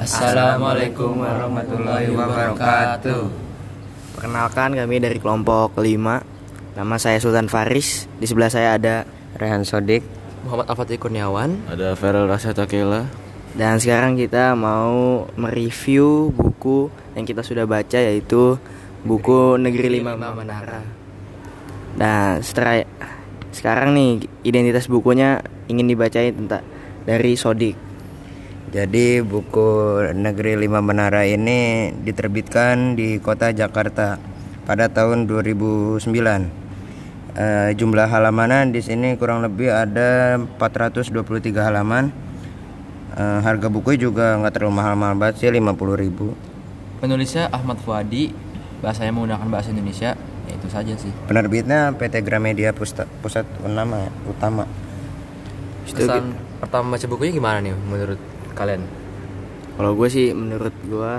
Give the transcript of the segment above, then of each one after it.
Assalamualaikum warahmatullahi wabarakatuh. Perkenalkan kami dari kelompok kelima. Nama saya Sultan Faris. Di sebelah saya ada Rehan Sodik. Muhammad Al-Fatih Kurniawan Ada Feral Rasa Takela. dan sekarang kita mau mereview buku yang kita sudah baca yaitu buku Negeri Lima Menara. Nah, setelah sekarang nih identitas bukunya ingin dibacain tentang dari Sodik. Jadi buku Negeri Lima Menara ini diterbitkan di kota Jakarta pada tahun 2009. Eh, jumlah halamannya di sini kurang lebih ada 423 halaman. Eh, harga buku juga nggak terlalu mahal-mahal banget sih 50.000. Penulisnya Ahmad Fuadi Bahasanya menggunakan bahasa Indonesia Ya itu saja sih Penerbitnya PT Gramedia Pusta- Pusat Utama Utama. Kesan pertama baca bukunya gimana nih menurut kalian? Kalau gue sih menurut gue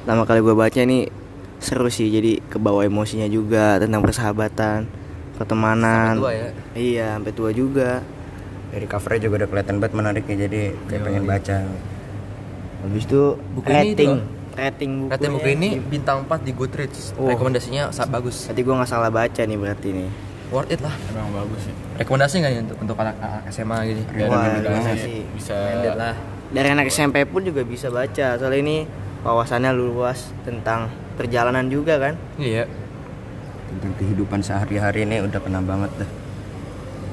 pertama kali gue baca ini seru sih jadi kebawa emosinya juga tentang persahabatan, pertemanan. Sampai tua ya? Iya, sampai tua juga. Dari covernya juga udah kelihatan banget menarik ya jadi kayak pengen baca. Habis itu Buku ini itu rating, buku. Rating buku ini bintang 4 di Goodreads Oh. Rekomendasinya sa- bagus Berarti gue nggak salah baca nih berarti nih. Worth it lah Emang bagus sih. Rekomendasi nggak nih untuk, untuk anak-anak SMA gini? Biar Wah, sih? bisa lah Dari anak SMP pun juga bisa baca. Soalnya ini wawasannya luas tentang perjalanan juga kan. Iya Tentang kehidupan sehari-hari ini udah kena banget dah.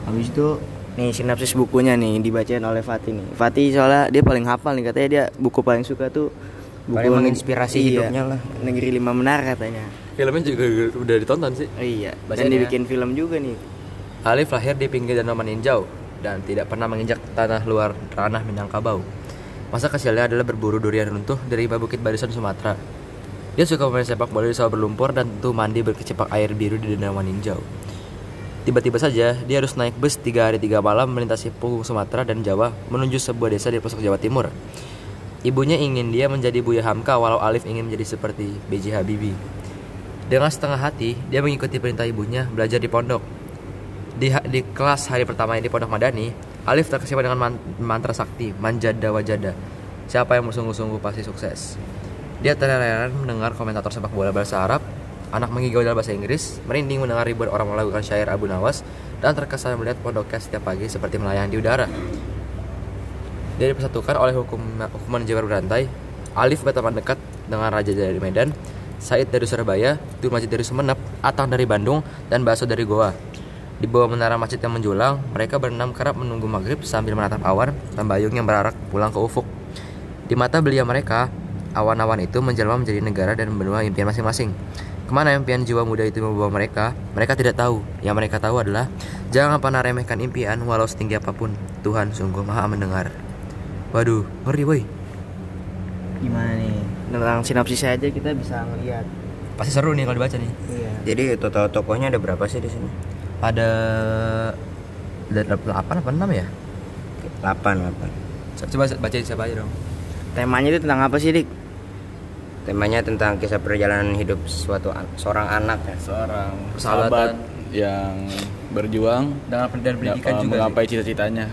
Habis itu nih sinopsis bukunya nih dibacain oleh Fatih nih. Fatih soalnya dia paling hafal nih katanya dia buku paling suka tuh buku Paling menginspirasi Iya, hidupnya lah. Negeri Lima Menara katanya. Filmnya juga udah ditonton sih Oh, iya. Dan Bacain ya. dibikin film juga nih. Alif lahir di pinggir danau Maninjau dan tidak pernah menginjak tanah luar ranah Minangkabau. Masa kecilnya adalah berburu durian runtuh dari bukit barisan Sumatera. Dia suka bermain sepak bola di sawah berlumpur dan tentu mandi berkecipak air biru di danau Maninjau. Tiba-tiba saja dia harus naik bus tiga hari tiga malam melintasi punggung Sumatera dan Jawa menuju sebuah desa di pelosok Jawa Timur. Ibunya ingin dia menjadi Buya Hamka walau Alif ingin menjadi seperti B.J. Habibie. Dengan setengah hati, dia mengikuti perintah ibunya belajar di pondok. Di, di kelas hari pertama di pondok Madani, Alif terkesima dengan man- mantra sakti, manjada wajada. Siapa yang bersungguh-sungguh pasti sukses. Dia terheran mendengar komentator sepak bola bahasa Arab, anak mengigau dalam bahasa Inggris, merinding mendengar ribuan orang melakukan syair Abu Nawas, dan terkesan melihat pondoknya setiap pagi seperti melayang di udara. Dia dipersatukan oleh hukum, hukuman jabar berantai. Alif berteman dekat dengan Raja dari Medan, Said dari Surabaya, Majid dari Sumeneb, Atang dari Bandung, dan Baso dari Goa. Di bawah menara masjid yang menjulang, mereka berenam kerap menunggu maghrib sambil menatap awan tambayung yang berarak pulang ke ufuk. Di mata belia mereka, awan-awan itu menjelma menjadi negara dan benua impian masing-masing. Ke mana impian jiwa muda itu membawa mereka, mereka tidak tahu. Yang mereka tahu adalah, jangan pernah remehkan impian walau setinggi apa pun. Tuhan sungguh maha mendengar. Waduh, ngeri woi. Gimana nih? Tentang sinopsisnya aja kita bisa ngeliat. Pasti seru nih kalau dibaca nih. Iya. Jadi total tokohnya ada berapa sih di sini? Ada ada 8 apa 6 ya? 8 8. Coba baca siapa aja dong. Temanya itu tentang apa sih, Dik? Temanya tentang kisah perjalanan hidup suatu an- seorang anak ya. seorang sahabat yang berjuang Dengan pendidikan juga. menggapai cita-citanya.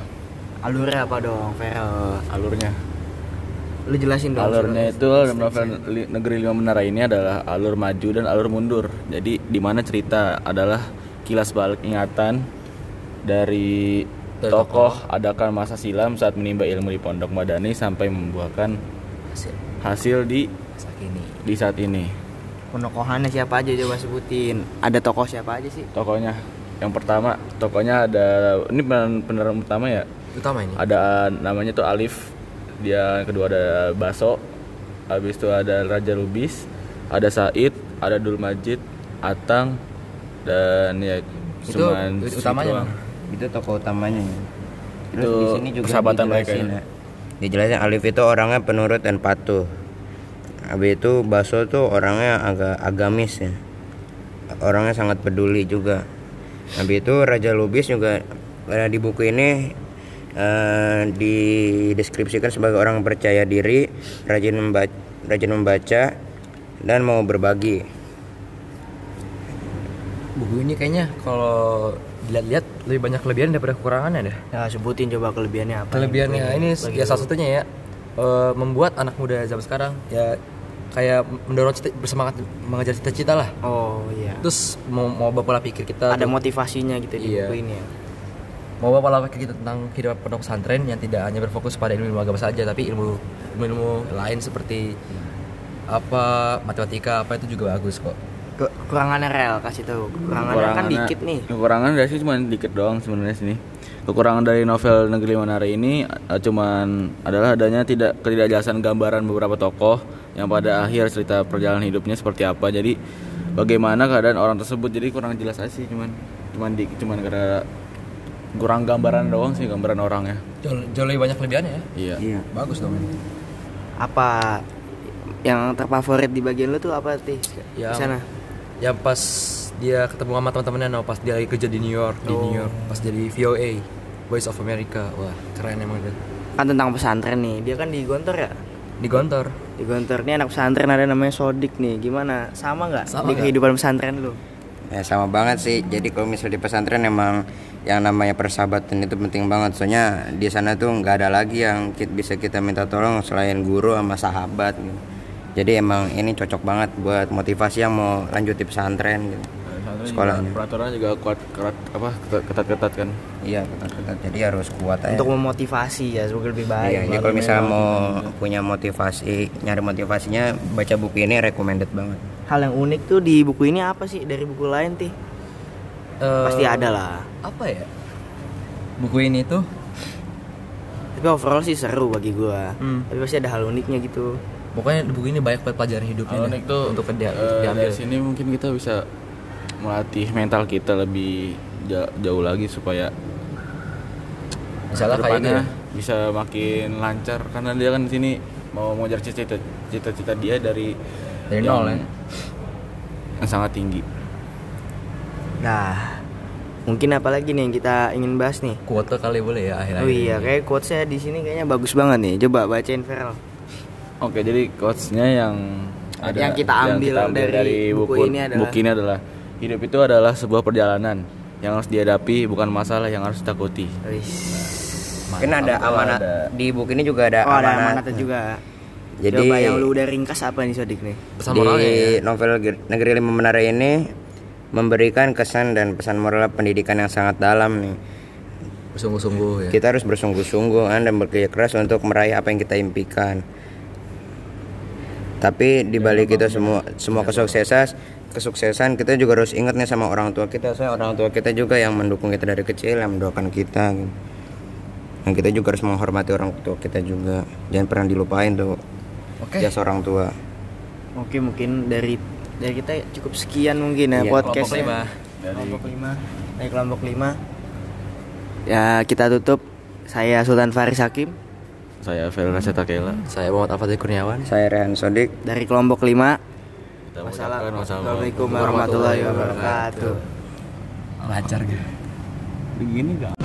Alurnya apa dong, Feral? Alurnya. Lu jelasin dong. Alurnya itu dalam novel Negeri Lima Menara ini adalah alur maju dan alur mundur. Jadi di mana cerita adalah kilas balik ingatan dari tokoh adakan masa silam saat menimba ilmu di Pondok Madani sampai membuahkan Hasil. hasil di Saat ini. di saat ini. Penokohannya siapa aja coba sebutin. Ada tokoh siapa aja sih? Tokohnya yang pertama, tokohnya ada ini pemeran utama ya. Utama ini. Ada namanya tuh Alif. Dia yang kedua ada Baso. Habis itu ada Raja Lubis, ada Said, ada Dul Majid, Atang dan ya Itu cuman utamanya. Itu tokoh utamanya. ya. Terus Itu di sini juga persahabatan mereka dijelasin ya. ya. Dijelasin Alif itu orangnya penurut dan patuh. Habis itu Baso tuh orangnya agak agamis ya. Orangnya sangat peduli juga. Habis itu Raja Lubis juga eh, di buku ini eh, dideskripsikan sebagai orang percaya diri, rajin membaca, rajin membaca dan mau berbagi. Buku ini kayaknya kalau dilihat-lihat lebih banyak kelebihan daripada kekurangannya deh. Ya sebutin coba kelebihannya apa. Kelebihannya ini bagi ya salah satunya ya eh, membuat anak muda zaman sekarang ya kayak mendorong cita, bersemangat mengejar cita-cita lah. Oh iya. Terus mau mau pola pikir kita Ada tuh- motivasinya gitu di Iya. buku ini ya. Mau pola pikir kita tentang kehidupan pondok pesantren yang tidak hanya berfokus pada ilmu, ilmu agama saja tapi ilmu ilmu, ilmu lain seperti apa matematika apa itu juga bagus kok. Ke- Kekurangannya rel kasih tahu. Kekurangannya kan dikit nih. Kekurangan dari sih cuma dikit doang sebenarnya sini. Kekurangan dari novel Negeri Manara ini eh, cuman adalah adanya tidak ketidakjelasan gambaran beberapa tokoh yang pada akhir cerita perjalanan hidupnya seperti apa. Jadi bagaimana keadaan orang tersebut jadi kurang jelas aja sih cuman cuman di cuman karena kurang gambaran doang sih gambaran orangnya. Jauh, jauh lebih banyak kelebihannya ya. Iya. Iya. Bagus dong. Apa yang terfavorit di bagian lu tuh apa sih? Yang- Di sana. Yang pas dia ketemu sama teman-temannya no, pas dia lagi kerja di New York, di New York, pas jadi VOA, Voice of America. Wah, keren emang dia. Kan tentang pesantren nih. Dia kan di Gontor ya? Di Gontor. Di Gontor nih anak pesantren ada namanya Sodik nih. Gimana? Sama nggak Sama di kehidupan pesantren lu? Ya sama banget sih. Jadi kalau misal di pesantren emang yang namanya persahabatan itu penting banget. Soalnya di sana tuh nggak ada lagi yang ki- bisa kita minta tolong selain guru sama sahabat. Gitu. Jadi emang ini cocok banget buat motivasi yang mau lanjut di pesantren. Gitu. Sekolahnya. Peraturannya juga kuat kerat apa ketat-ketat kan. Iya ketat-ketat. Jadi harus kuat aja. Untuk memotivasi ya semoga lebih baik. Iya, jadi kalau misalnya mau punya motivasi, nyari motivasinya baca buku ini recommended banget. Hal yang unik tuh di buku ini apa sih dari buku lain tih? Eh, Pasti ada lah. Apa ya? Buku ini tuh Tapi overall sih seru bagi gua. Hmm. Tapi pasti ada hal uniknya gitu. pokoknya buku ini banyak banget pelajaran hidupnya Nick tuh untuk dia, eh, diambil. dari sini mungkin kita bisa melatih mental kita lebih ja- jauh lagi supaya Misalnya kayak gitu ya. bisa makin lancar karena dia kan di sini mau mengejar cita-cita cita-cita dia dari Dari yang- nol ya. yang sangat tinggi. Nah, mungkin apa lagi nih yang kita ingin bahas nih? Kuota kali boleh ya akhir-akhir Oh iya, ini. kayak quotesnya di sini kayaknya bagus banget nih. Coba bacain Feral. Oke, jadi quotes-nya yang Yang kita ambil dari buku ini adalah- buku ini adalah hidup itu adalah sebuah perjalanan yang harus dihadapi bukan masalah yang harus ditakuti. Wih. Mungkin ada amanat ada- di buku ini juga ada Oh, ada amanat. juga. Jadi Coba yang lu udah ringkas apa nih Sodik nih? Pesan di ya. novel Ger- Negeri Lima Menara ini memberikan kesan dan pesan moral pendidikan yang sangat dalam nih. Bersungguh-sungguh ya. Kita harus bersungguh-sungguh kan, dan bekerja keras untuk meraih apa yang kita impikan. Tapi di balik itu semua semua kesuksesan kesuksesan kita juga harus ingat nih sama orang tua kita. Saya orang tua kita juga yang mendukung kita dari kecil, yang mendoakan kita. gitu. Dan kita juga harus menghormati orang tua kita juga. Jangan pernah dilupain tuh Oke. jasa orang tua. Oke, mungkin dari dari kita cukup sekian mungkin ya Iya, podcast kelompok lima. kelompok lima dari kelompok lima. Ya kita tutup. Saya Sultan Faris Hakim Saya Fel Raseta Kela. Saya Muhammad Alfatih Kurniawan. Saya Rehan Sodik. dari kelompok lima. Wassalamualaikum warahmatullahi wabarakatuh. Lancar gitu. Begini gak?